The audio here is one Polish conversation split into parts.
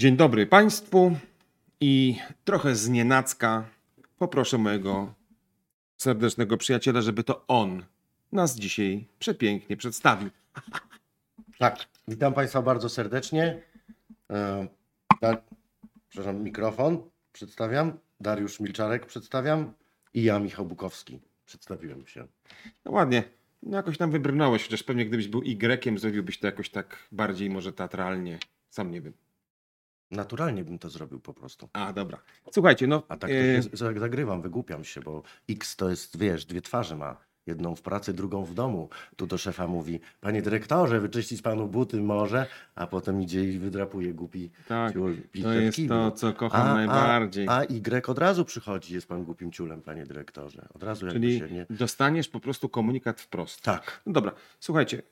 Dzień dobry Państwu i trochę z nienacka poproszę mojego serdecznego przyjaciela, żeby to on nas dzisiaj przepięknie przedstawił. Tak, witam Państwa bardzo serdecznie. E, Dar... Przepraszam, mikrofon przedstawiam. Dariusz Milczarek przedstawiam i ja, Michał Bukowski. Przedstawiłem się. No ładnie, no jakoś tam wybrnąłeś, chociaż pewnie gdybyś był Y, zrobiłbyś to jakoś tak bardziej może teatralnie. Sam nie wiem. Naturalnie bym to zrobił po prostu. A, dobra. Słuchajcie, no... A tak to e, się z- zagrywam, wygłupiam się, bo X to jest, wiesz, dwie twarze ma. Jedną w pracy, drugą w domu. Tu do szefa mówi, panie dyrektorze, wyczyścić panu buty może, a potem idzie i wydrapuje głupi tak, ciul. to jest kiblu. to, co kocham najbardziej. A, a Y od razu przychodzi, jest pan głupim ciulem, panie dyrektorze. Od razu jakby Czyli się nie... dostaniesz po prostu komunikat wprost. Tak. No dobra, słuchajcie,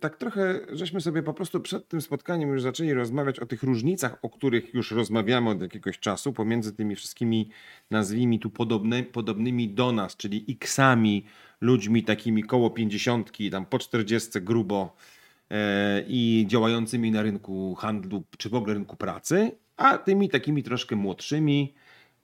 tak trochę żeśmy sobie po prostu przed tym spotkaniem już zaczęli rozmawiać o tych różnicach, o których już rozmawiamy od jakiegoś czasu, pomiędzy tymi wszystkimi, nazwijmy tu podobne, podobnymi do nas, czyli X-ami, ludźmi takimi koło pięćdziesiątki, tam po czterdziestce grubo yy, i działającymi na rynku handlu, czy w ogóle rynku pracy, a tymi takimi troszkę młodszymi,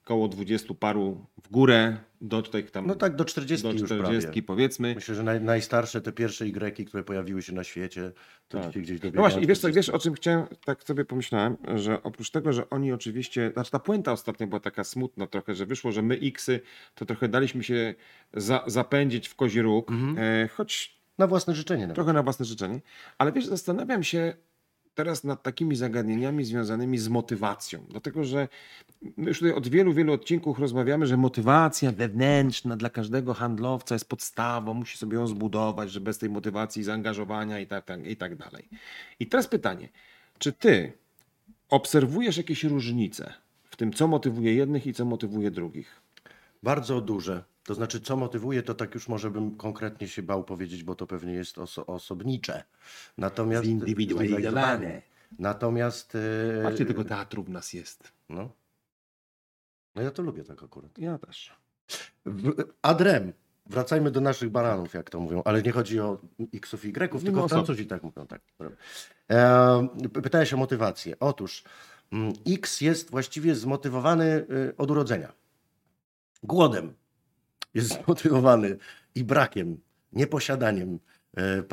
koło dwudziestu paru w górę, do tutaj tam No tak, do 40 do już 40 prawie. powiedzmy. Myślę, że naj, najstarsze te pierwsze Y, które pojawiły się na świecie, to Tak. gdzieś No dobiegają właśnie, i wiesz co, 40. wiesz o czym chciałem, tak sobie pomyślałem, że oprócz tego, że oni oczywiście, znaczy ta puenta ostatnio była taka smutna trochę, że wyszło, że my Xy to trochę daliśmy się za, zapędzić w kozi róg, Mhm. e, choć Na własne życzenie nawet. trochę na własne życzenie, ale wiesz, zastanawiam się teraz nad takimi zagadnieniami związanymi z motywacją, dlatego że my już tutaj od wielu, wielu odcinków rozmawiamy, że motywacja wewnętrzna dla każdego handlowca jest podstawą, musi sobie ją zbudować, że bez tej motywacji, zaangażowania i tak, tak, i tak dalej. I teraz pytanie, czy ty obserwujesz jakieś różnice w tym, co motywuje jednych i co motywuje drugich? Bardzo duże. To znaczy, co motywuje, to tak już może bym konkretnie się bał powiedzieć, bo to pewnie jest oso osobnicze. Natomiast. Zindywidualizowane. Natomiast. e, Patrzcie, tego teatru w nas jest. No. no ja to lubię tak akurat. Ja też. W- Adrem. Wracajmy do naszych bananów, jak to mówią, ale nie chodzi o X-ów i Y, Nie tylko ma o co. Francuzi tak mówią. Tak. E, pytałeś o motywację. Otóż mm, X jest właściwie zmotywowany y, od urodzenia. Głodem. Jest zmotywowany i brakiem, nieposiadaniem, e,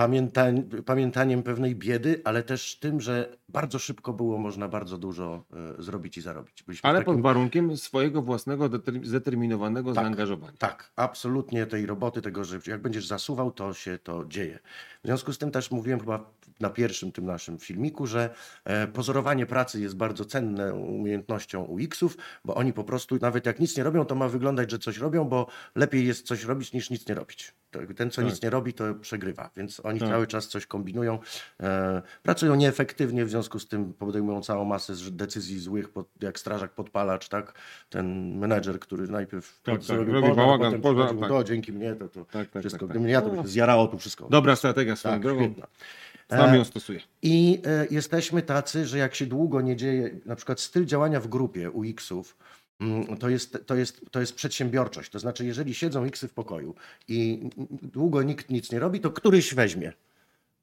pamiętaniem pewnej biedy, ale też tym, że bardzo szybko było można bardzo dużo e, zrobić i zarobić. Byliśmy Ale takim- pod warunkiem swojego własnego deter- zdeterminowanego Tak. zaangażowania. Tak, absolutnie tej roboty, tego, że jak będziesz zasuwał, to się to dzieje. W związku z tym też mówiłem chyba na pierwszym tym naszym filmiku, że e, pozorowanie pracy jest bardzo cenne umiejętnością u X-ów, bo oni po prostu, nawet jak nic nie robią, to ma wyglądać, że coś robią, bo lepiej jest coś robić niż nic nie robić. To- Ten, co Tak. nic nie robi, to przegrywa, więc oni Tak. cały czas coś kombinują, e, pracują nieefektywnie, w związku z tym podejmują całą masę decyzji złych, jak strażak podpalacz, tak? Ten menedżer, który najpierw Tak, tak, zrobił robi pożar, bałagan, pożar, tak. "O, dzięki mnie to, to Tak, tak, wszystko. tak, tak. Gdybym ja, to zjarało tu wszystko. Dobra strategia swoją tak, drogą. świetna. E, ją stosuję. I e, jesteśmy tacy, że jak się długo nie dzieje, na przykład styl działania w grupie u X-ów, mm, to jest, to, jest, to jest przedsiębiorczość. To znaczy, jeżeli siedzą X-y w pokoju i długo nikt nic nie robi, to któryś weźmie.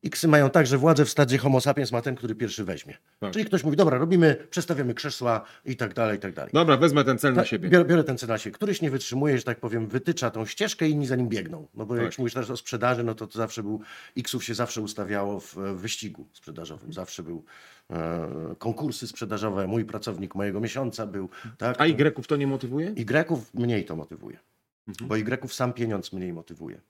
X-y mają tak, że władzę w stadzie homo sapiens ma ten, który pierwszy weźmie. Tak. Czyli ktoś mówi, dobra, robimy, przestawiamy krzesła i tak dalej, i tak dalej. Dobra, wezmę ten cel na Tak, siebie. Biorę, biorę ten cel na siebie. Któryś nie wytrzymuje, że tak powiem, wytycza tą ścieżkę i inni za nim biegną. No bo jak Tak. się mówisz teraz o sprzedaży, no to, to zawsze był, X-ów się zawsze ustawiało w wyścigu sprzedażowym. Zawsze był e, konkursy sprzedażowe, mój pracownik mojego miesiąca był. Tak? A Y-ów to nie motywuje? Y-ów mniej to motywuje. Mhm. Bo Y-ów sam pieniądz mniej motywuje.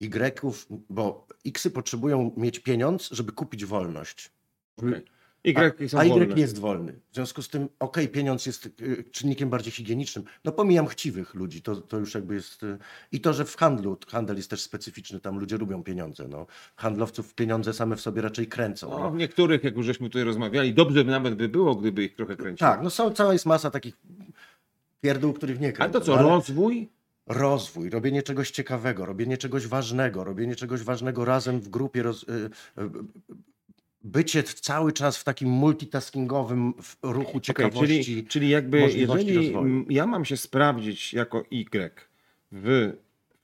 Y-ów, bo X-y potrzebują mieć pieniądz, żeby kupić wolność. Okej. Y są A Y wolne. jest wolny. W związku z tym, okej, pieniądz jest y, czynnikiem bardziej higienicznym. No pomijam chciwych ludzi, to, to już jakby jest... y, I to, że w handlu, handel jest też specyficzny, tam ludzie lubią pieniądze. No. Handlowców pieniądze same w sobie raczej kręcą. No, No. w niektórych, jak już żeśmy tutaj rozmawiali, dobrze by nawet by było, gdyby ich trochę kręciło. Tak, no są, cała jest masa takich pierdół, których nie A kręcą. to co, ale rozwój? Rozwój, robienie czegoś ciekawego, robienie czegoś ważnego, robienie czegoś ważnego razem w grupie, roz, y, y, bycie cały czas w takim multitaskingowym ruchu ciekawości. czyli, czyli jakby jeżeli rozwoju. ja mam się sprawdzić jako Y w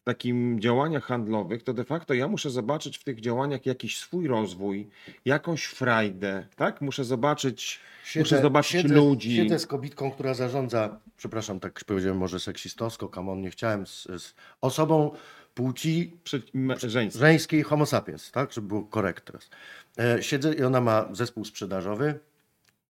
takim działaniach handlowych, to de facto ja muszę zobaczyć w tych działaniach jakiś swój rozwój, jakąś frajdę, tak? Muszę zobaczyć, muszę zobaczyć siedzę, ludzi. Siedzę z kobitką, która zarządza, przepraszam, tak powiedziałem może seksistowsko, kamon, nie chciałem, z, z osobą płci Przy, me- żeńskie. żeńskiej homo sapiens, tak, żeby było korekt teraz. E, siedzę i ona ma zespół sprzedażowy,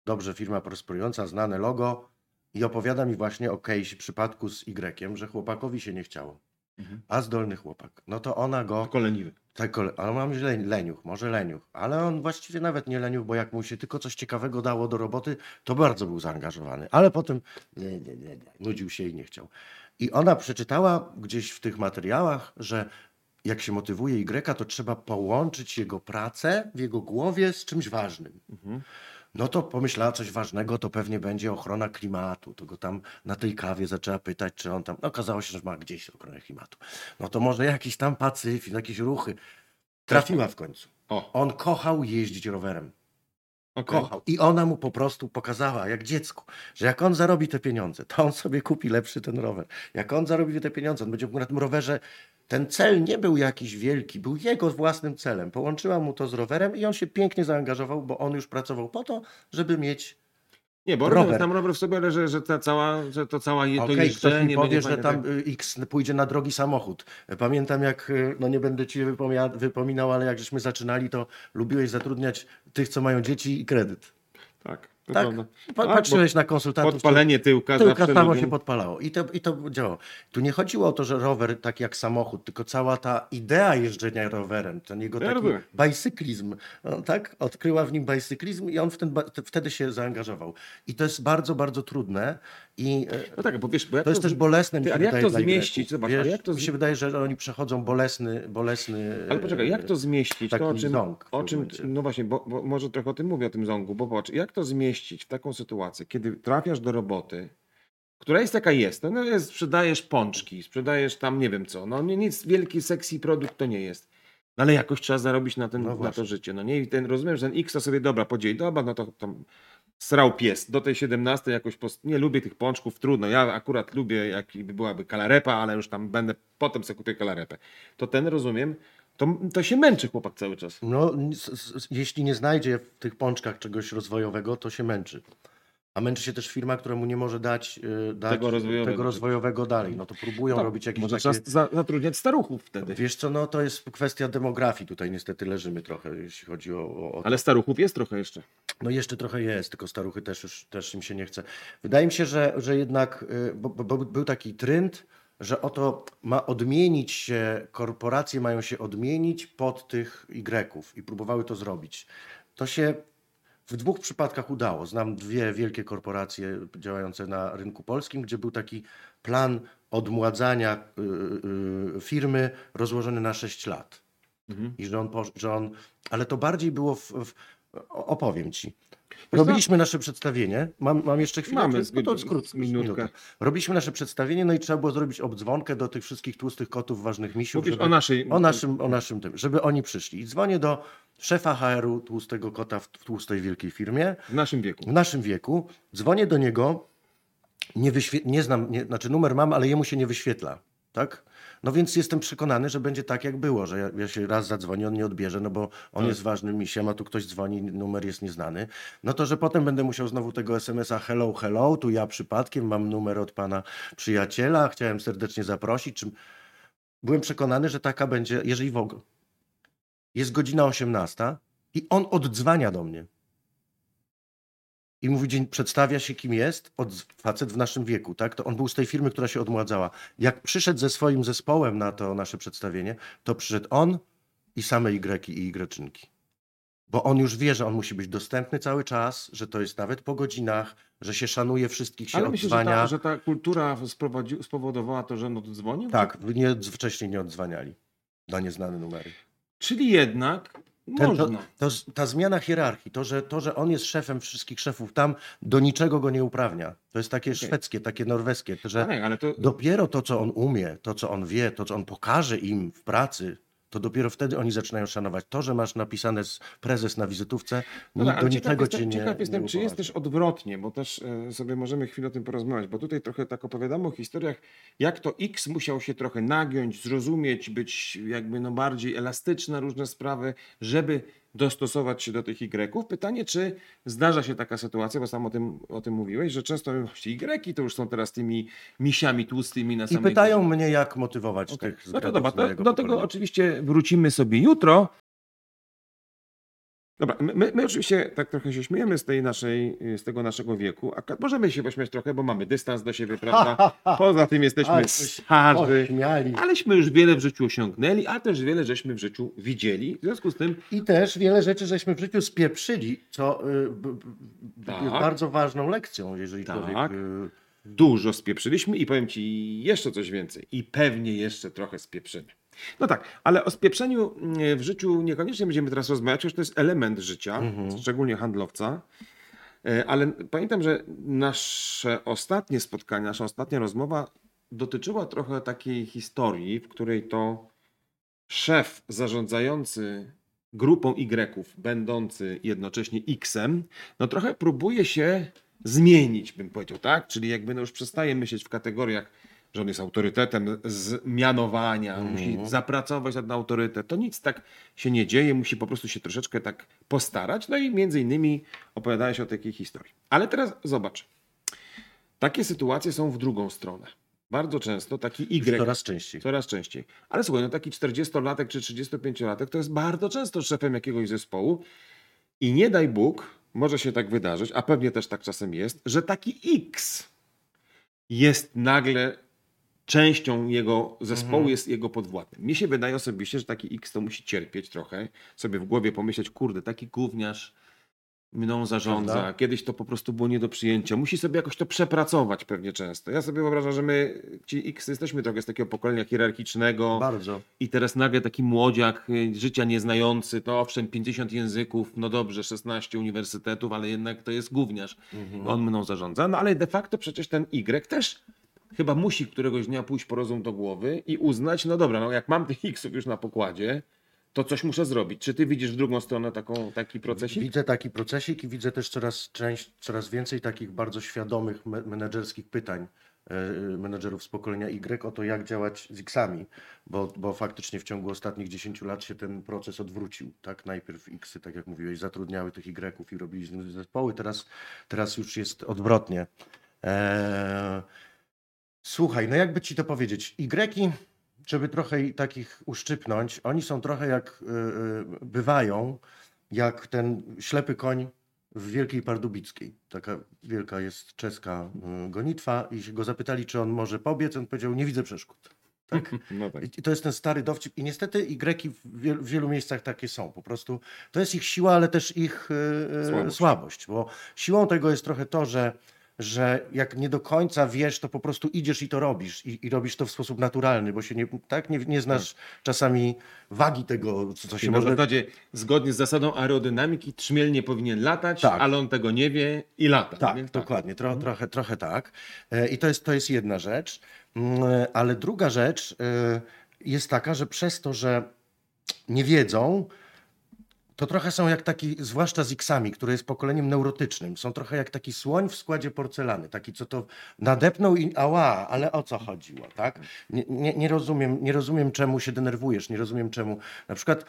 dobrze firma prosperująca, znane logo i opowiada mi właśnie o case przypadku z Y, że chłopakowi się nie chciało, Mhm. a zdolny chłopak. No to ona go Tylko leniwy. tak, ale mam źle, leniuch, może leniuch, ale on właściwie nawet nie leniuch, bo jak mu się tylko coś ciekawego dało do roboty, to bardzo był zaangażowany, ale potem nie, nie, nie, nudził się i nie chciał. I ona przeczytała gdzieś w tych materiałach, że jak się motywuje Y, to trzeba połączyć jego pracę w jego głowie z czymś ważnym. Mhm. No to pomyślała coś ważnego, to pewnie będzie ochrona klimatu. To go tam na tej kawie zaczęła pytać, czy on tam. No, okazało się, że ma gdzieś ochronę klimatu. No to może jakiś tam pacyfizm, jakieś ruchy. Trafiła w końcu. O, On kochał jeździć rowerem. okej. Kochał. I ona mu po prostu pokazała, jak dziecku, że jak on zarobi te pieniądze, to on sobie kupi lepszy ten rower. Jak on zarobi te pieniądze, on będzie mógł na tym rowerze. Ten cel nie był jakiś wielki, był jego własnym celem. Połączyła mu to z rowerem i on się pięknie zaangażował, bo on już pracował po to, żeby mieć. Nie, bo Rower. tam rower w sobie, ale że, ta cała, że to cała je, to Okej, ktoś jeżdżenie powie, że tam tak? X pójdzie na drogi samochód. Pamiętam jak, y, no nie będę ci wypominał, ale jak żeśmy zaczynali, to lubiłeś zatrudniać tych, co mają dzieci i kredyt. Tak, to Tak? Pa- Tak, Patrzyłeś na konsultantów. Podpalenie tyłka, zawsze samo lubię. się podpalało. I to, I to działało. Tu nie chodziło o to, że rower tak jak samochód, tylko cała ta idea jeżdżenia rowerem, ten jego taki rozumiem. bicyklizm, no, tak? Odkryła w nim bicyklizm i on w ten, wtedy się zaangażował. I to jest bardzo, bardzo trudne i e, No tak, bo wiesz, bo to jest też bolesne. mi Ty, się ale jak to zmieścić? Zobacz, Wiesz, jak to Mi się wydaje, że oni przechodzą bolesny, bolesny Ale poczekaj, jak to e, zmieścić? To, o czym, ząg o czym no właśnie, bo, bo może trochę o tym mówię, o tym zągu, bo patrz, jak to zmieścić w taką sytuację, kiedy trafiasz do roboty, która jest jaka jest, no jest, sprzedajesz pączki, sprzedajesz tam nie wiem co, no nic, wielki, sexy produkt to nie jest. No ale jakoś trzeba zarobić na, ten, No na to życie, no nie? I ten, rozumiem, że ten X to sobie, dobra, podzieli, dobra, no to tam srał pies, do tej 17 jakoś, post... nie lubię tych pączków, trudno, ja akurat lubię, jak byłaby kalarepa, ale już tam będę, potem sobie kupię kalarepę. To ten, rozumiem, to, to się męczy chłopak cały czas. No, jeśli nie znajdzie w tych pączkach czegoś rozwojowego, to się męczy. A męczy się też firma, która mu nie może dać, y, dać Tego rozwojowego. tego rozwojowego dalej. No to próbują Tak, robić jakieś Może takie... trzeba za, zatrudniać staruchów wtedy. Wiesz co, no to jest kwestia demografii. Tutaj niestety leżymy trochę, jeśli chodzi o... o, Ale staruchów jest trochę jeszcze. No jeszcze trochę jest, tylko staruchy też już też im się nie chce. Wydaje mi się, że, że jednak y, bo, bo był taki trend, że oto ma odmienić się, korporacje mają się odmienić pod tych Y i próbowały to zrobić. To się w dwóch przypadkach udało. Znam dwie wielkie korporacje działające na rynku polskim, gdzie był taki plan odmładzania y, y, firmy rozłożony na 6 lat. Mhm. I że on, że on. Ale to bardziej było w. w opowiem ci. Robiliśmy nasze przedstawienie. Mam, mam jeszcze chwilę. Mamy no to skrót, minutkę. Robiliśmy nasze przedstawienie, no i trzeba było zrobić obdzwonkę do tych wszystkich tłustych kotów, ważnych misiów. Mówisz żeby- o naszej... o naszym, o naszym tym, żeby oni przyszli. I dzwonię do szefa HR-u tłustego kota w, w tłustej wielkiej firmie W naszym wieku. w naszym wieku, dzwonię do niego, nie, wyświe- nie znam, nie, znaczy numer mam, ale jemu się nie wyświetla, tak? No więc jestem przekonany, że będzie tak jak było, że ja, ja się raz zadzwonię, on nie odbierze, no bo on Tak. jest ważnym misiem, a tu ktoś dzwoni, numer jest nieznany. No to, że potem będę musiał znowu tego SMS-a hello, hello, tu ja przypadkiem mam numer od pana przyjaciela, chciałem serdecznie zaprosić. Czym... Byłem przekonany, że taka będzie, jeżeli w ogóle. Jest godzina 18 i on oddzwania do mnie. I mówi, dzień, przedstawia się kim jest, od facet w naszym wieku, tak? To on był z tej firmy, która się odmładzała. Jak przyszedł ze swoim zespołem na to nasze przedstawienie, to przyszedł on i same Y i Y-czynki. Bo on już wie, że on musi być dostępny cały czas, że to jest nawet po godzinach, że się szanuje wszystkich, się Ale myślę, że ta, że ta kultura spowodowała to, że on oddzwonił? Tak, nie, wcześniej nie odzwaniali na nieznane numery. Czyli jednak Ten, to, to, ta zmiana hierarchii, to że, to, że on jest szefem wszystkich szefów tam, do niczego go nie uprawnia. To jest takie szwedzkie, takie norweskie, że ale to... dopiero to, co on umie, to, co on wie, to, co on pokaże im w pracy, to dopiero wtedy oni zaczynają szanować. To, że masz napisane z prezes na wizytówce, No tak, do niczego jestem, cię nie ciekaw jestem nie czy jest też odwrotnie, bo też e, sobie możemy chwilę o tym porozmawiać, bo tutaj trochę tak opowiadamy o historiach, jak to X musiał się trochę nagiąć, zrozumieć, być jakby no bardziej elastyczny na różne sprawy, żeby dostosować się do tych Y. Pytanie, czy zdarza się taka sytuacja, bo sam o tym, o tym mówiłeś, że często Y to już są teraz tymi misiami tłustymi na I samej pytają mnie, jak motywować Okej. tych No to dobra, mojego do tego oczywiście wrócimy sobie jutro. Dobra, my, my, oczywiście tak trochę się śmiejemy z tej naszej, z tego naszego wieku, a możemy się pośmiać trochę, bo mamy dystans do siebie, prawda? Poza tym jesteśmy starzy, aleśmy już wiele w życiu osiągnęli, a też wiele żeśmy w życiu widzieli. W związku z tym I też wiele rzeczy żeśmy w życiu spieprzyli, co y, Tak. jest bardzo ważną lekcją, jeżeli Tak. człowiek... Y, dużo spieprzyliśmy i powiem Ci jeszcze coś więcej. I pewnie jeszcze trochę spieprzymy. No tak, ale o spieprzeniu mm, w życiu niekoniecznie będziemy teraz rozmawiać, chociaż to jest element życia, szczególnie handlowca. E, Ale pamiętam, że nasze ostatnie spotkanie, nasza ostatnia rozmowa dotyczyła trochę takiej historii, w której to szef zarządzający grupą Y, będący jednocześnie X-em, no trochę próbuje się zmienić, bym powiedział, tak? Czyli jakby no już przestaje myśleć w kategoriach, że on jest autorytetem z mianowania, musi zapracować na ten autorytet. To nic tak się nie dzieje, musi po prostu się troszeczkę tak postarać. No i między innymi opowiadałeś o takiej historii. Ale teraz zobacz. Takie sytuacje są w drugą stronę. Bardzo często taki Y coraz częściej. Coraz częściej. Ale słuchaj, no taki 40-latek czy 35-latek to jest bardzo często szefem jakiegoś zespołu i nie daj Bóg, może się tak wydarzyć, a pewnie też tak czasem jest, że taki X jest nagle częścią jego zespołu, Mhm. jest jego podwładnym. Mi się wydaje osobiście, że taki X to musi cierpieć trochę, sobie w głowie pomyśleć, kurde, taki gówniarz mną zarządza, Prawda? kiedyś to po prostu było nie do przyjęcia. Musi sobie jakoś to przepracować pewnie często. Ja sobie wyobrażam, że my, ci X, jesteśmy trochę z takiego pokolenia hierarchicznego Bardzo. i teraz nagle taki młodziak, y, życia nieznający, to owszem 50 języków, no dobrze, 16 uniwersytetów, ale jednak to jest gówniarz. On mną zarządza, no ale de facto przecież ten Y też chyba musi któregoś dnia pójść po rozum do głowy i uznać, no dobra, no jak mam tych Xów już na pokładzie, to coś muszę zrobić. Czy ty widzisz w drugą stronę taką, taki procesik? Widzę taki procesik i widzę też coraz, część, coraz więcej takich bardzo świadomych me- menedżerskich pytań e, menedżerów z pokolenia Y o to, jak działać z X-ami, bo, bo faktycznie w ciągu ostatnich 10 lat się ten proces odwrócił. Tak? Najpierw X-y, tak jak mówiłeś, zatrudniały tych Y-ów i robili z nich zespoły, teraz, teraz już jest odwrotnie. Eee, słuchaj, no jakby ci to powiedzieć, Y, żeby trochę i takich uszczypnąć, oni są trochę jak y, y, bywają, jak ten ślepy koń w Wielkiej Pardubickiej. Taka wielka jest czeska y, gonitwa i go zapytali, czy on może pobiec, on powiedział, nie widzę przeszkód. Tak? No tak. I to jest ten stary dowcip. I niestety Y w wielu, w wielu miejscach takie są. Po prostu to jest ich siła, ale też ich y, y, Słabość. słabość. Bo siłą tego jest trochę to, że, że jak nie do końca wiesz, to po prostu idziesz i to robisz. I, i robisz to w sposób naturalny, bo się nie, tak, nie, nie znasz czasami wagi tego, co, co się Czyli na może... zasadzie zgodnie z zasadą aerodynamiki trzmiel nie powinien latać, Tak. ale on tego nie wie i lata. Tak, Więc dokładnie, tro, trochę, trochę tak. E, I to jest, to jest jedna rzecz. Mm, Ale druga rzecz e, jest taka, że przez to, że nie wiedzą, to trochę są jak taki, zwłaszcza z X-ami, które jest pokoleniem neurotycznym, są trochę jak taki słoń w składzie porcelany, taki co to nadepnął i ała, ale o co chodziło, tak? Nie, nie, nie, rozumiem, nie rozumiem czemu się denerwujesz, nie rozumiem czemu, na przykład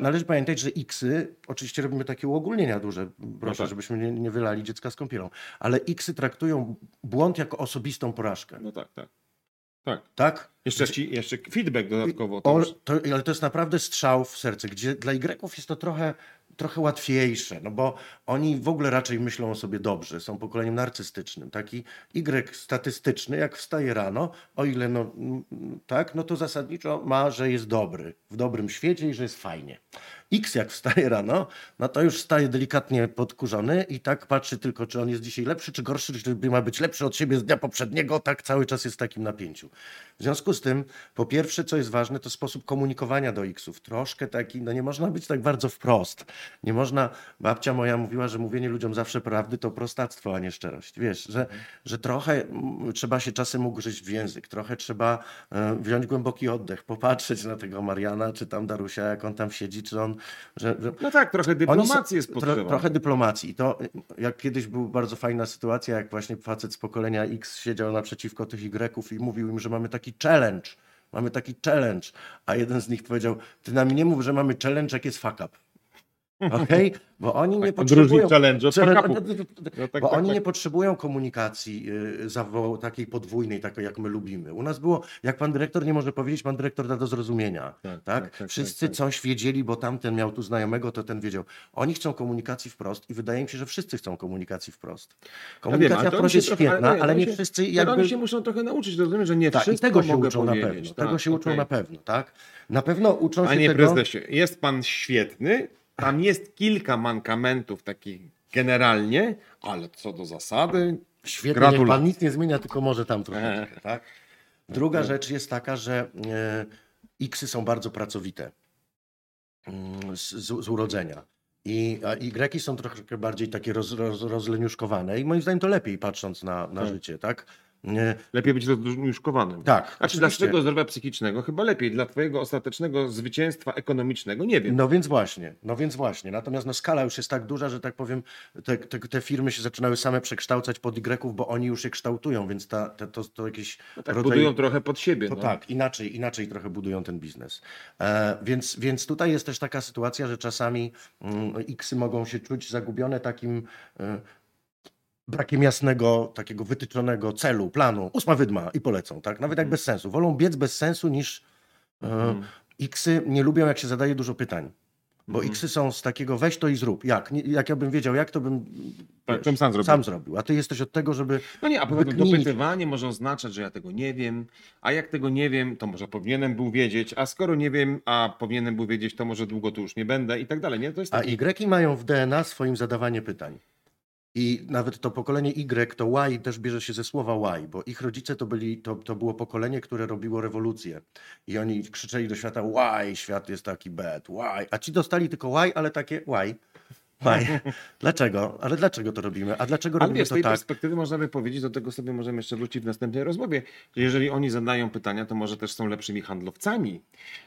Należy pamiętać, że X-y, oczywiście robimy takie uogólnienia duże, proszę, tak. żebyśmy nie, nie wylali dziecka z kąpielą, ale X-y traktują błąd jako osobistą porażkę, No tak, tak. Tak. tak? Jeszcze, ci, jeszcze feedback dodatkowo. O, To ale to jest naprawdę strzał w serce, gdzie dla Y jest to trochę, trochę łatwiejsze, no bo oni w ogóle raczej myślą o sobie dobrze, są pokoleniem narcystycznym. Taki Y statystyczny, jak wstaje rano, o ile no, tak, no to zasadniczo ma, że jest dobry, w dobrym świecie i że jest fajnie. X jak wstaje rano, no to już wstaje delikatnie podkurzony i tak patrzy tylko, czy on jest dzisiaj lepszy, czy gorszy, czy ma być lepszy od siebie z dnia poprzedniego, tak cały czas jest w takim napięciu. W związku z tym, po pierwsze, co jest ważne, to sposób komunikowania do X-ów. Troszkę taki, no nie można być tak bardzo wprost. Nie można, babcia moja mówiła, że mówienie ludziom zawsze prawdy to prostactwo, a nie szczerość. Wiesz, że, że trochę mm, trzeba się czasem ugryźć w język, trochę trzeba e, wziąć głęboki oddech, popatrzeć na tego Mariana, czy tam Darusia, jak on tam siedzi, czy on, że, że No tak, trochę dyplomacji są- jest potrzeba. Trochę dyplomacji. I To jak kiedyś była bardzo fajna sytuacja, jak właśnie facet z pokolenia X siedział naprzeciwko tych Y i mówił im, że mamy taki challenge. Mamy taki challenge. A jeden z nich powiedział, ty nam nie mów, że mamy challenge, jak jest fuck up. Okej? Bo oni nie Odróżnić potrzebują... challenge. No tak, bo tak, oni tak. nie potrzebują komunikacji y, takiej podwójnej, takiej jak my lubimy. U nas było, jak pan dyrektor nie może powiedzieć, pan dyrektor da do zrozumienia. Tak, Tak, tak, tak, Wszyscy tak, tak. coś wiedzieli, bo tamten miał tu znajomego, to ten wiedział. Oni chcą komunikacji wprost i wydaje mi się, że wszyscy chcą komunikacji wprost. Ja wiem, Komunikacja ale to oni wprost jest trochę- świetna, ale, oni nie się- wszyscy Ale jakby... oni się muszą trochę nauczyć, rozumiem, że nie Tak, wszystko tego się uczą na pewno. Tak, tego się uczą okej. na pewno, tak? Na pewno uczą się Panie tego... prezesie, jest pan świetny, tam jest kilka mankamentów takich generalnie, ale co do zasady, Świetnie, pan nic nie zmienia, tylko może tam trochę. Tak? Druga rzecz jest taka, że e, X-y są bardzo pracowite mm, z, z, urodzenia. I a Y są trochę bardziej takie roz, roz, rozleniuszkowane i moim zdaniem to lepiej patrząc na, na Tak. życie, tak? Lepiej być rozniuszkowanym. tak. Znaczy dla twojego zdrowia psychicznego chyba lepiej, dla twojego ostatecznego zwycięstwa ekonomicznego nie wiem. No więc właśnie, no więc właśnie. Natomiast no, skala już jest tak duża, że tak powiem, te, te, te firmy się zaczynały same przekształcać pod Y, bo oni już je kształtują, więc ta, te, to, to jakiś No tak rodzaj... budują trochę pod siebie. To no. tak, inaczej, inaczej trochę budują ten biznes. E, więc, więc tutaj jest też taka sytuacja, że czasami mm, X-y mogą się czuć zagubione takim e, brakiem jasnego, takiego wytyczonego celu, planu. Ósma wydma i polecą, tak? Nawet jak bez sensu. Wolą biec bez sensu niż e, Mhm. X-y nie lubią, jak się zadaje dużo pytań. Bo Mhm. X-y są z takiego weź to i zrób. Jak? Nie, jak ja bym wiedział, jak to bym Tak, bym sam zrobił. sam zrobił. A ty jesteś od tego, żeby No nie, a wykminić. dopytywanie może oznaczać, że ja tego nie wiem, a jak tego nie wiem, to może powinienem był wiedzieć, a skoro nie wiem, a powinienem był wiedzieć, to może długo tu już nie będę i tak dalej, nie? To jest A taki... Y mają w DNA swoim zadawanie pytań. I nawet to pokolenie Y, to Y też bierze się ze słowa Y, bo ich rodzice to, byli, to, to było pokolenie, które robiło rewolucję. I oni krzyczeli do świata Y, świat jest taki bad, Y. A ci dostali tylko Y, ale takie Y. Y. Dlaczego? Ale dlaczego to robimy? A dlaczego Ale robimy wiesz, z tej tak? perspektywy można by powiedzieć, do tego sobie możemy jeszcze wrócić w następnej rozmowie, że jeżeli oni zadają pytania, to może też są lepszymi handlowcami,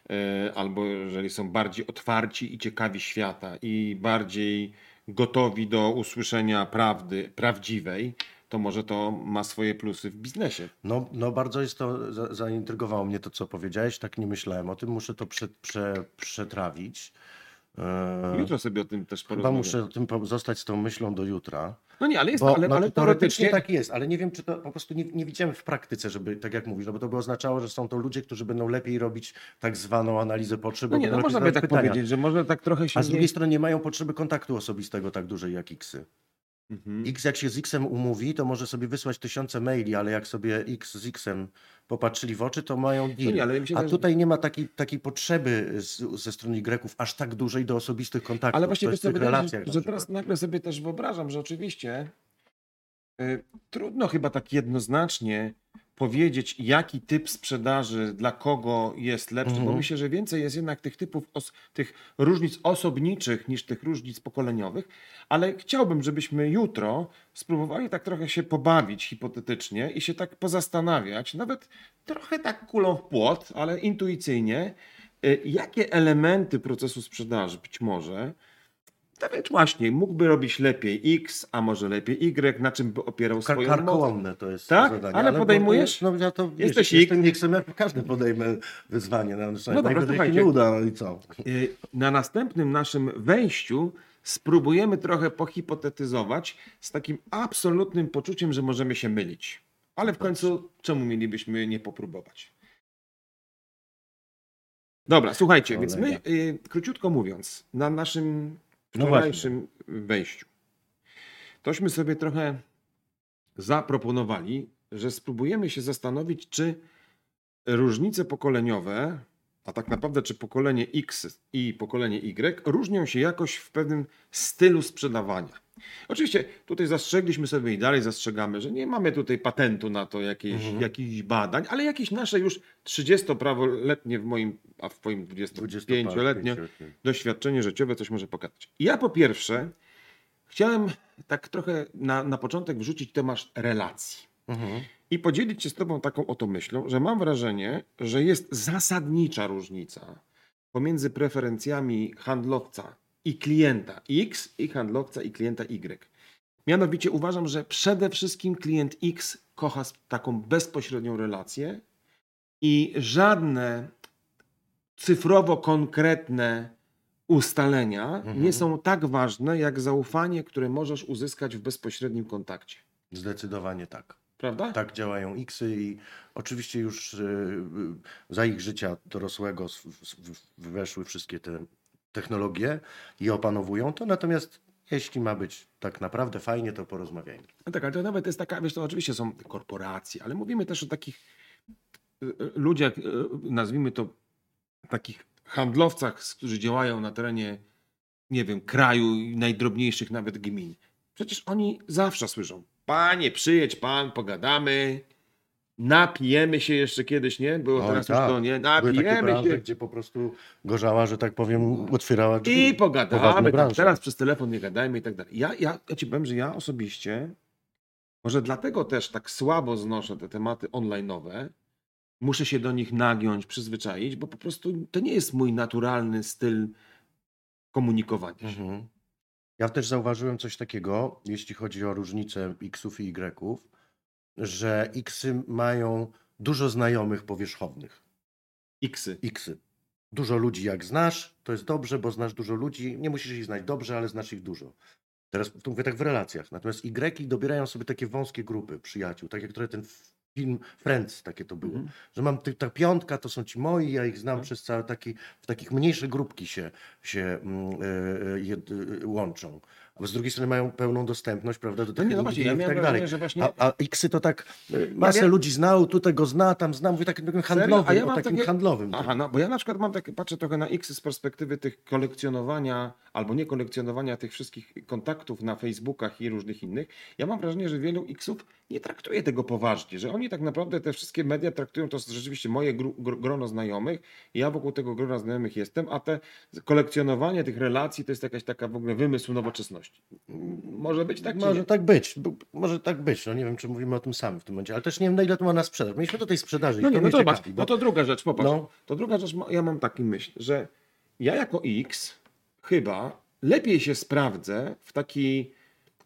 e, albo jeżeli są bardziej otwarci i ciekawi świata i bardziej gotowi do usłyszenia prawdy prawdziwej, to może to ma swoje plusy w biznesie. No, no bardzo jest to, za, zaintrygowało mnie to, co powiedziałeś. Tak nie myślałem o tym. Muszę to prze, prze, przetrawić. Eee, Jutro sobie o tym też Chyba porozmawiamy. muszę o tym zostać z tą myślą do jutra. No nie, ale jest, Bo ale, no, ale teoretycznie tak jest, ale nie wiem, czy to po prostu nie, nie widziałem w praktyce, żeby tak jak mówisz, no bo to by oznaczało, że są to ludzie, którzy będą lepiej robić tak zwaną analizę potrzeb. No nie, no można by tak pytania. powiedzieć, że może tak trochę się... A z nie- drugiej strony nie mają potrzeby kontaktu osobistego tak dużej jak Xy. Mhm. X jak się z Xem umówi, to może sobie wysłać tysiące maili, ale jak sobie X z Xem popatrzyli w oczy, to mają deal. No nie, się A tutaj nie ma takiej, takiej potrzeby z, ze strony Y aż tak dużej do osobistych kontaktów. Ale właśnie wiesz mi relacjach że przykład. teraz nagle sobie też wyobrażam, że oczywiście y, trudno chyba tak jednoznacznie powiedzieć, jaki typ sprzedaży dla kogo jest lepszy, bo Mhm. myślę, że więcej jest jednak tych typów, tych różnic osobniczych niż tych różnic pokoleniowych, ale chciałbym, żebyśmy jutro spróbowali tak trochę się pobawić hipotetycznie i się tak pozastanawiać, nawet trochę tak kulą w płot, ale intuicyjnie, y, jakie elementy procesu sprzedaży być może Dawiid właśnie mógłby robić lepiej X, a może lepiej Y, na czym by opierał Kar- swoją karkołomne to jest Tak? zadanie. Ale bo- podejmujesz? No ja to Jesteś wiesz, X. jestem X-em, jak każdy podejmę wyzwanie. No, no, dobra, słuchajcie. nie uda, no i co? Y, Na następnym naszym wejściu spróbujemy trochę pohipotetyzować z takim absolutnym poczuciem, że możemy się mylić. Ale w końcu czemu mielibyśmy nie popróbować? Dobra, słuchajcie, więc my, y, króciutko mówiąc, na naszym No wczorajszym wejściu, tośmy sobie trochę zaproponowali, że spróbujemy się zastanowić, czy różnice pokoleniowe a tak naprawdę czy pokolenie X i pokolenie Y różnią się jakoś w pewnym stylu sprzedawania. Oczywiście tutaj zastrzegliśmy sobie i dalej zastrzegamy, że nie mamy tutaj patentu na to jakieś, Mhm. jakichś badań, ale jakieś nasze już 30-prawoletnie w moim, a w 25-letnie 25-letnie. doświadczenie życiowe coś może pokazać. Ja po pierwsze chciałem tak trochę na, na początek wrzucić temat relacji Mhm. i podzielić się z Tobą taką oto myślą, że mam wrażenie, że jest zasadnicza różnica pomiędzy preferencjami handlowca i klienta X i handlowca i klienta Y. Mianowicie uważam, że przede wszystkim klient X kocha taką bezpośrednią relację i żadne cyfrowo konkretne ustalenia Mhm. nie są tak ważne jak zaufanie, które możesz uzyskać w bezpośrednim kontakcie. Zdecydowanie tak. Prawda? Tak działają Xy i oczywiście już y, y, za ich życia dorosłego weszły wszystkie te technologie i opanowują to, natomiast jeśli ma być tak naprawdę fajnie, to porozmawiajmy. No tak, ale to nawet jest taka, wiesz, to oczywiście są korporacje, ale mówimy też o takich y, ludziach, nazwijmy to takich handlowcach, którzy działają na terenie, nie wiem, kraju i najdrobniejszych nawet gmin. Przecież oni zawsze słyszą, panie, przyjedź pan, pogadamy, napijemy się jeszcze kiedyś, nie? Było Oj, teraz tak. już to, nie? Były takie Napijemy branże, się gdzie po prostu gorzała, że tak powiem, otwierała drzwi. i pogadamy. Branże. teraz przez telefon nie gadajmy i tak dalej. Ja, ja, ja ci powiem, że ja osobiście, może dlatego też tak słabo znoszę te tematy online'owe, muszę się do nich nagiąć, przyzwyczaić, bo po prostu to nie jest mój naturalny styl komunikowania się. Mhm. Ja też zauważyłem coś takiego, jeśli chodzi o różnicę Xów i Y, że Xy mają dużo znajomych powierzchownych. Xy. Xy. Dużo ludzi jak znasz, to jest dobrze, bo znasz dużo ludzi. Nie musisz ich znać dobrze, ale znasz ich dużo. Teraz tu mówię tak w relacjach. Natomiast Y dobierają sobie takie wąskie grupy przyjaciół, tak jak trochę ten film Friends takie to było. Mhm. Że mam ty, ta piątka, to są ci moi, ja ich znam Tak. przez cały taki, w takich mniejsze grupki się, się e, jed, e, łączą. A z drugiej strony mają pełną dostępność, prawda, do No nie, no właśnie, ja i tak dalej. wrażenie, że właśnie... A, a Xy to tak e, masę miałem- ludzi znał, tutaj go zna, tam zna, mówię takim, takim handlowym, A ja mam takim takie- handlowym. Aha, no bo ja na przykład mam takie, patrzę trochę na X z perspektywy tych kolekcjonowania albo nie kolekcjonowania tych wszystkich kontaktów na Facebookach i różnych innych. Ja mam wrażenie, że wielu Xów nie traktuje tego poważnie, że oni tak naprawdę te wszystkie media traktują to rzeczywiście moje gru, grono znajomych, ja wokół tego grona znajomych jestem, a te kolekcjonowanie tych relacji to jest jakaś taka w ogóle wymysł nowoczesności. Może być tak, Może tak być, może tak być. No nie wiem, czy mówimy o tym samym w tym momencie, ale też nie wiem, na ile to ma na sprzedaż. Mieliśmy do tej sprzedaży. No to nie, no mnie to zobacz, ciekawi, bo- no to druga rzecz, popatrz. No. To druga rzecz, ja mam taki myśl, że ja jako X chyba lepiej się sprawdzę w taki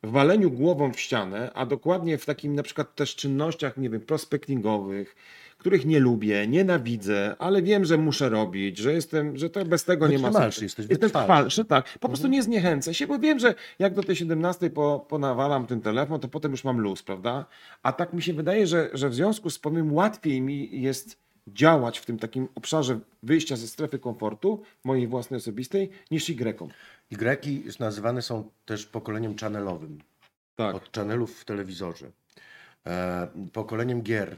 w waleniu głową w ścianę, a dokładnie w takim na przykład też czynnościach, nie wiem, prospectingowych, których nie lubię, nienawidzę, ale wiem, że muszę robić, że jestem, że to bez tego nie ma sensu. jesteś, Jestem trwalszy, tak. Po prostu nie zniechęcę się, bo wiem, że jak do tej 17 po, ponawalam ten telefon, to potem już mam luz, prawda? A tak mi się wydaje, że, że w związku z tym łatwiej mi jest działać w tym takim obszarze wyjścia ze strefy komfortu, mojej własnej osobistej, niż Y. Y nazywane są też pokoleniem channelowym. Tak. Od channelów w telewizorze. E, pokoleniem gier.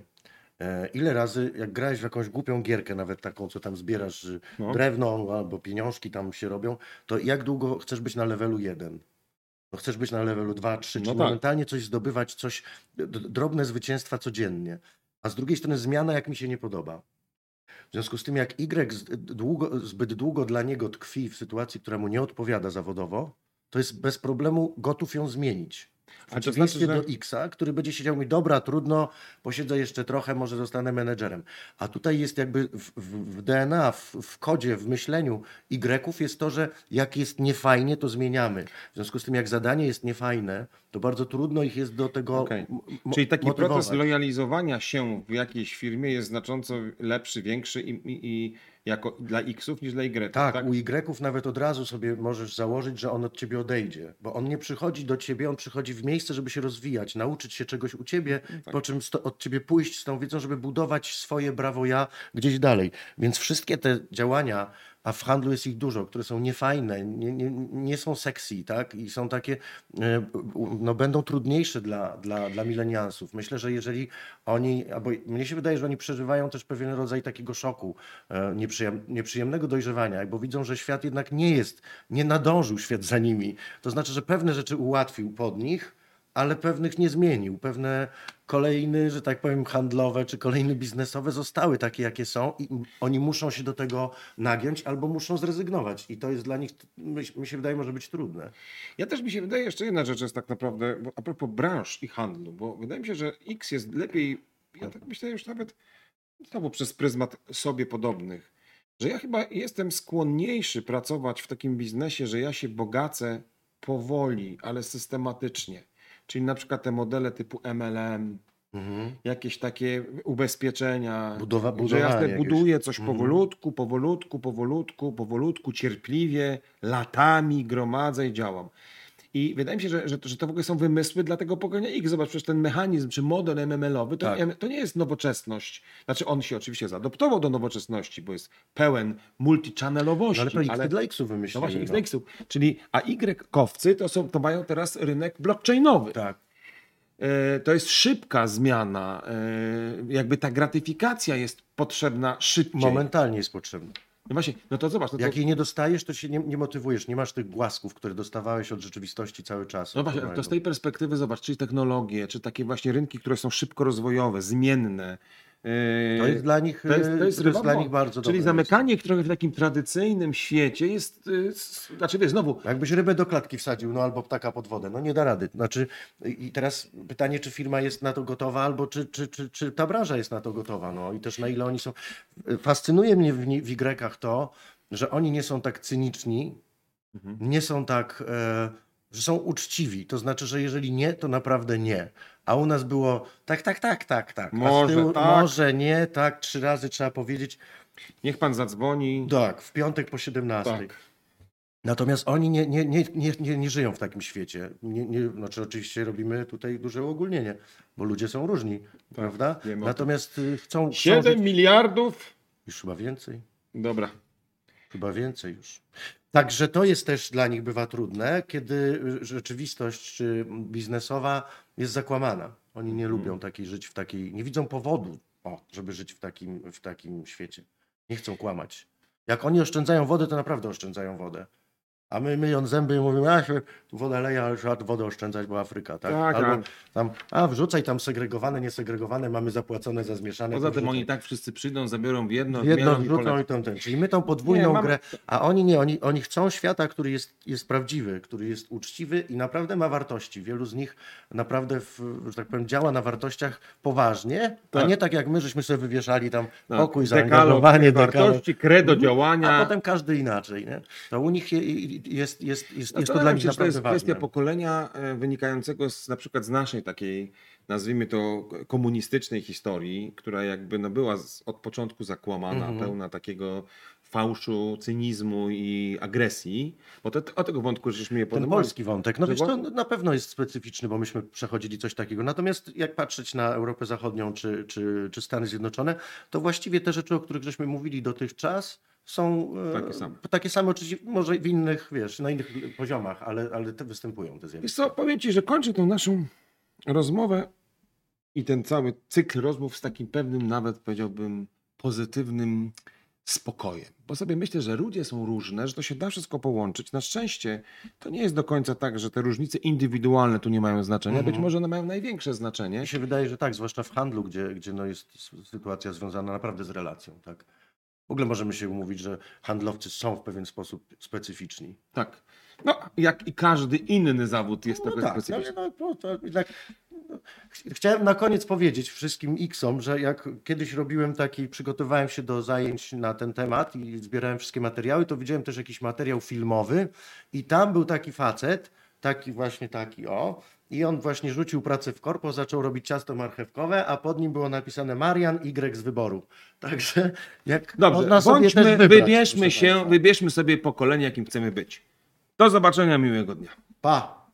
E, ile razy, jak grałeś w jakąś głupią gierkę, nawet taką, co tam zbierasz y, No. drewno albo pieniążki tam się robią, to jak długo chcesz być na levelu 1? No chcesz być na levelu 2, 3, No czyli tak. momentalnie coś zdobywać, coś, drobne zwycięstwa codziennie. A z drugiej strony zmiana, jak mi się nie podoba. W związku z tym, jak Y długo, zbyt długo dla niego tkwi w sytuacji, która mu nie odpowiada zawodowo, to jest bez problemu gotów ją zmienić. Ale to znaczy, że- do Xa, który będzie siedział mi, dobra, trudno, posiedzę jeszcze trochę, może zostanę menedżerem. A tutaj jest jakby w, w, w DNA, w, w kodzie, w myśleniu Y jest to, że jak jest niefajnie, to zmieniamy. W związku z tym, jak zadanie jest niefajne, to bardzo trudno ich jest do tego mo- Czyli taki motywować. proces lojalizowania się w jakiejś firmie jest znacząco lepszy, większy i, i, i jako dla X-ów niż dla Y. Tak, u Y nawet od razu sobie możesz założyć, że on od ciebie odejdzie, bo on nie przychodzi do ciebie, on przychodzi w miejsce, żeby się rozwijać, nauczyć się czegoś u ciebie, tak. po czym od ciebie pójść z tą wiedzą, żeby budować swoje brawo ja gdzieś dalej. Więc wszystkie te działania a w handlu jest ich dużo, które są niefajne, nie, nie, nie są sexy, tak? I są takie, e, no będą trudniejsze dla, dla, dla milenialsów. Myślę, że jeżeli oni, albo mnie się wydaje, że oni przeżywają też pewien rodzaj takiego szoku, e, nieprzyjem, nieprzyjemnego dojrzewania, bo widzą, że świat jednak nie jest, nie nadążył świat za nimi. To znaczy, że pewne rzeczy ułatwił pod nich, ale pewnych nie zmienił. Pewne kolejny, że tak powiem, handlowe czy kolejny biznesowe zostały takie, jakie są i oni muszą się do tego nagiąć albo muszą zrezygnować. I to jest dla nich, mi się wydaje, może być trudne. Ja też mi się wydaje, jeszcze jedna rzecz jest tak naprawdę, bo a propos branż i handlu, bo wydaje mi się, że X jest lepiej, ja tak myślę już nawet znowu przez pryzmat sobie podobnych, że ja chyba jestem skłonniejszy pracować w takim biznesie, że ja się bogacę powoli, ale systematycznie. Czyli na przykład te modele typu MLM, Mhm. jakieś takie ubezpieczenia, Budowa- że budowanie ja sobie jakieś. buduję coś Mhm. powolutku, powolutku, powolutku, powolutku, cierpliwie, latami gromadzę i działam. I wydaje mi się, że, że, to- że to w ogóle są wymysły dla tego pokolenia X. Zobacz, przecież ten mechanizm czy model MML-owy to, Tak. nie, to nie jest nowoczesność. Znaczy on się oczywiście zaadoptował do nowoczesności, bo jest pełen multichannelowości. No ale to X ale- dla X-u no właśnie, no. X-Nexu. Czyli, a Y-kowcy to, są, to mają teraz rynek blockchainowy. Tak. E, to jest szybka zmiana. e, Jakby ta gratyfikacja jest potrzebna szybciej. Momentalnie jest potrzebne. No właśnie, no to zobacz. No, to, Jak jej nie dostajesz, to się nie, nie motywujesz. Nie masz tych głasków, które dostawałeś od rzeczywistości cały czas. no właśnie, to z tej perspektywy zobacz, czy technologie, czy takie właśnie rynki, które są szybko rozwojowe, zmienne. To jest dla nich, to jest, to jest, to jest dla nich bardzo Czyli dobre. zamykanie ich trochę w takim tradycyjnym świecie jest, s- znaczy wiesz, znowu, Jakbyś rybę do klatki wsadził, no albo ptaka pod wodę, no nie da rady. Znaczy, i teraz pytanie, czy firma jest na to gotowa, albo czy, czy, czy, czy ta branża jest na to gotowa, no i też na ile oni są. Fascynuje mnie w, w Y to, że oni nie są tak cyniczni, Mhm. nie są tak, e, że są uczciwi. To znaczy, że jeżeli nie, to naprawdę nie. A u nas było tak, tak, tak, tak, tak. Może tak. Może nie, tak, trzy razy trzeba powiedzieć. niech pan zadzwoni. Tak, w piątek po 17. Tak. Natomiast oni nie, nie, nie, nie, nie, nie żyją w takim świecie. Nie, nie, znaczy oczywiście robimy tutaj duże uogólnienie, bo ludzie są różni, prawda? wiemy o Natomiast y, chcą, chcą 7 żyć... miliardów. Już chyba więcej, Dobra. chyba więcej już. Także to jest też dla nich bywa trudne, kiedy y, rzeczywistość y, biznesowa jest zakłamana. Oni nie lubią takiej żyć w takiej, nie widzą powodu, o, żeby żyć w takim, w takim świecie. Nie chcą kłamać. Jak oni oszczędzają wodę, to naprawdę oszczędzają wodę. A my myjąc zęby mówimy, a się tu woda leje, ale trzeba wodę oszczędzać, bo Afryka, tak? Tak, Albo a- tam, a wrzucaj tam segregowane, niesegregowane, mamy zapłacone za zmieszane. Poza tym oni tak wszyscy przyjdą, zabiorą w jedno, Jedno wrzucą i tam ten. Czyli my tą podwójną Nie, mamy- grę, a oni nie, oni, oni chcą świata, który jest, jest prawdziwy, który jest uczciwy i naprawdę ma wartości. Wielu z nich naprawdę, w, że tak powiem, działa na wartościach poważnie, a Tak. nie tak jak my, żeśmy sobie wywieszali tam Tak, pokój, dekalog zaangażowanie, wartości, credo Mhm. działania. A potem każdy inaczej. Nie? To u nich je, jest, jest, jest, jest to dla nich czy to jest naprawdę kwestia ważne. pokolenia e, wynikającego z, na przykład z naszej takiej, nazwijmy to komunistycznej historii, która jakby no była od początku zakłamana, Mhm. pełna takiego fałszu, cynizmu i agresji, bo to, o tego wątku żeśmy je Ten polski wątek, no wiesz, to na pewno jest specyficzny, bo myśmy przechodzili coś takiego. Natomiast jak patrzeć na Europę Zachodnią czy, czy, czy Stany Zjednoczone, to właściwie te rzeczy, o których żeśmy mówili dotychczas, są e, Takie same. takie same oczywiście, może w innych, wiesz, na innych poziomach, ale, ale te występują te Wiesz zjawiska. co, powiem Ci, że kończę tą naszą rozmowę i ten cały cykl rozmów z takim pewnym, nawet powiedziałbym, pozytywnym spokojem. Bo sobie myślę, że ludzie są różne, że to się da wszystko połączyć. Na szczęście to nie jest do końca tak, że te różnice indywidualne tu nie mają znaczenia. Być Mhm. może one mają największe znaczenie. Mi się wydaje, że tak, zwłaszcza w handlu, gdzie, gdzie no jest sytuacja związana naprawdę z relacją. Tak? W ogóle możemy się umówić, że handlowcy są w pewien sposób specyficzni. Tak. No, jak i każdy inny zawód jest No trochę tak, specyficzny. no, no, to jednak, no, chciałem na koniec powiedzieć wszystkim X-om, że jak kiedyś robiłem taki, przygotowywałem się do zajęć na ten temat i zbierałem wszystkie materiały, to widziałem też jakiś materiał filmowy i tam był taki facet, taki właśnie taki o, i on właśnie rzucił pracę w korpo, zaczął robić ciasto marchewkowe, a pod nim było napisane Marian Y z wyboru. Także jak Dobrze, bądźmy, wybrać, wybierzmy się, państwa. wybierzmy sobie pokolenie, jakim chcemy być. Do zobaczenia, miłego dnia. Pa!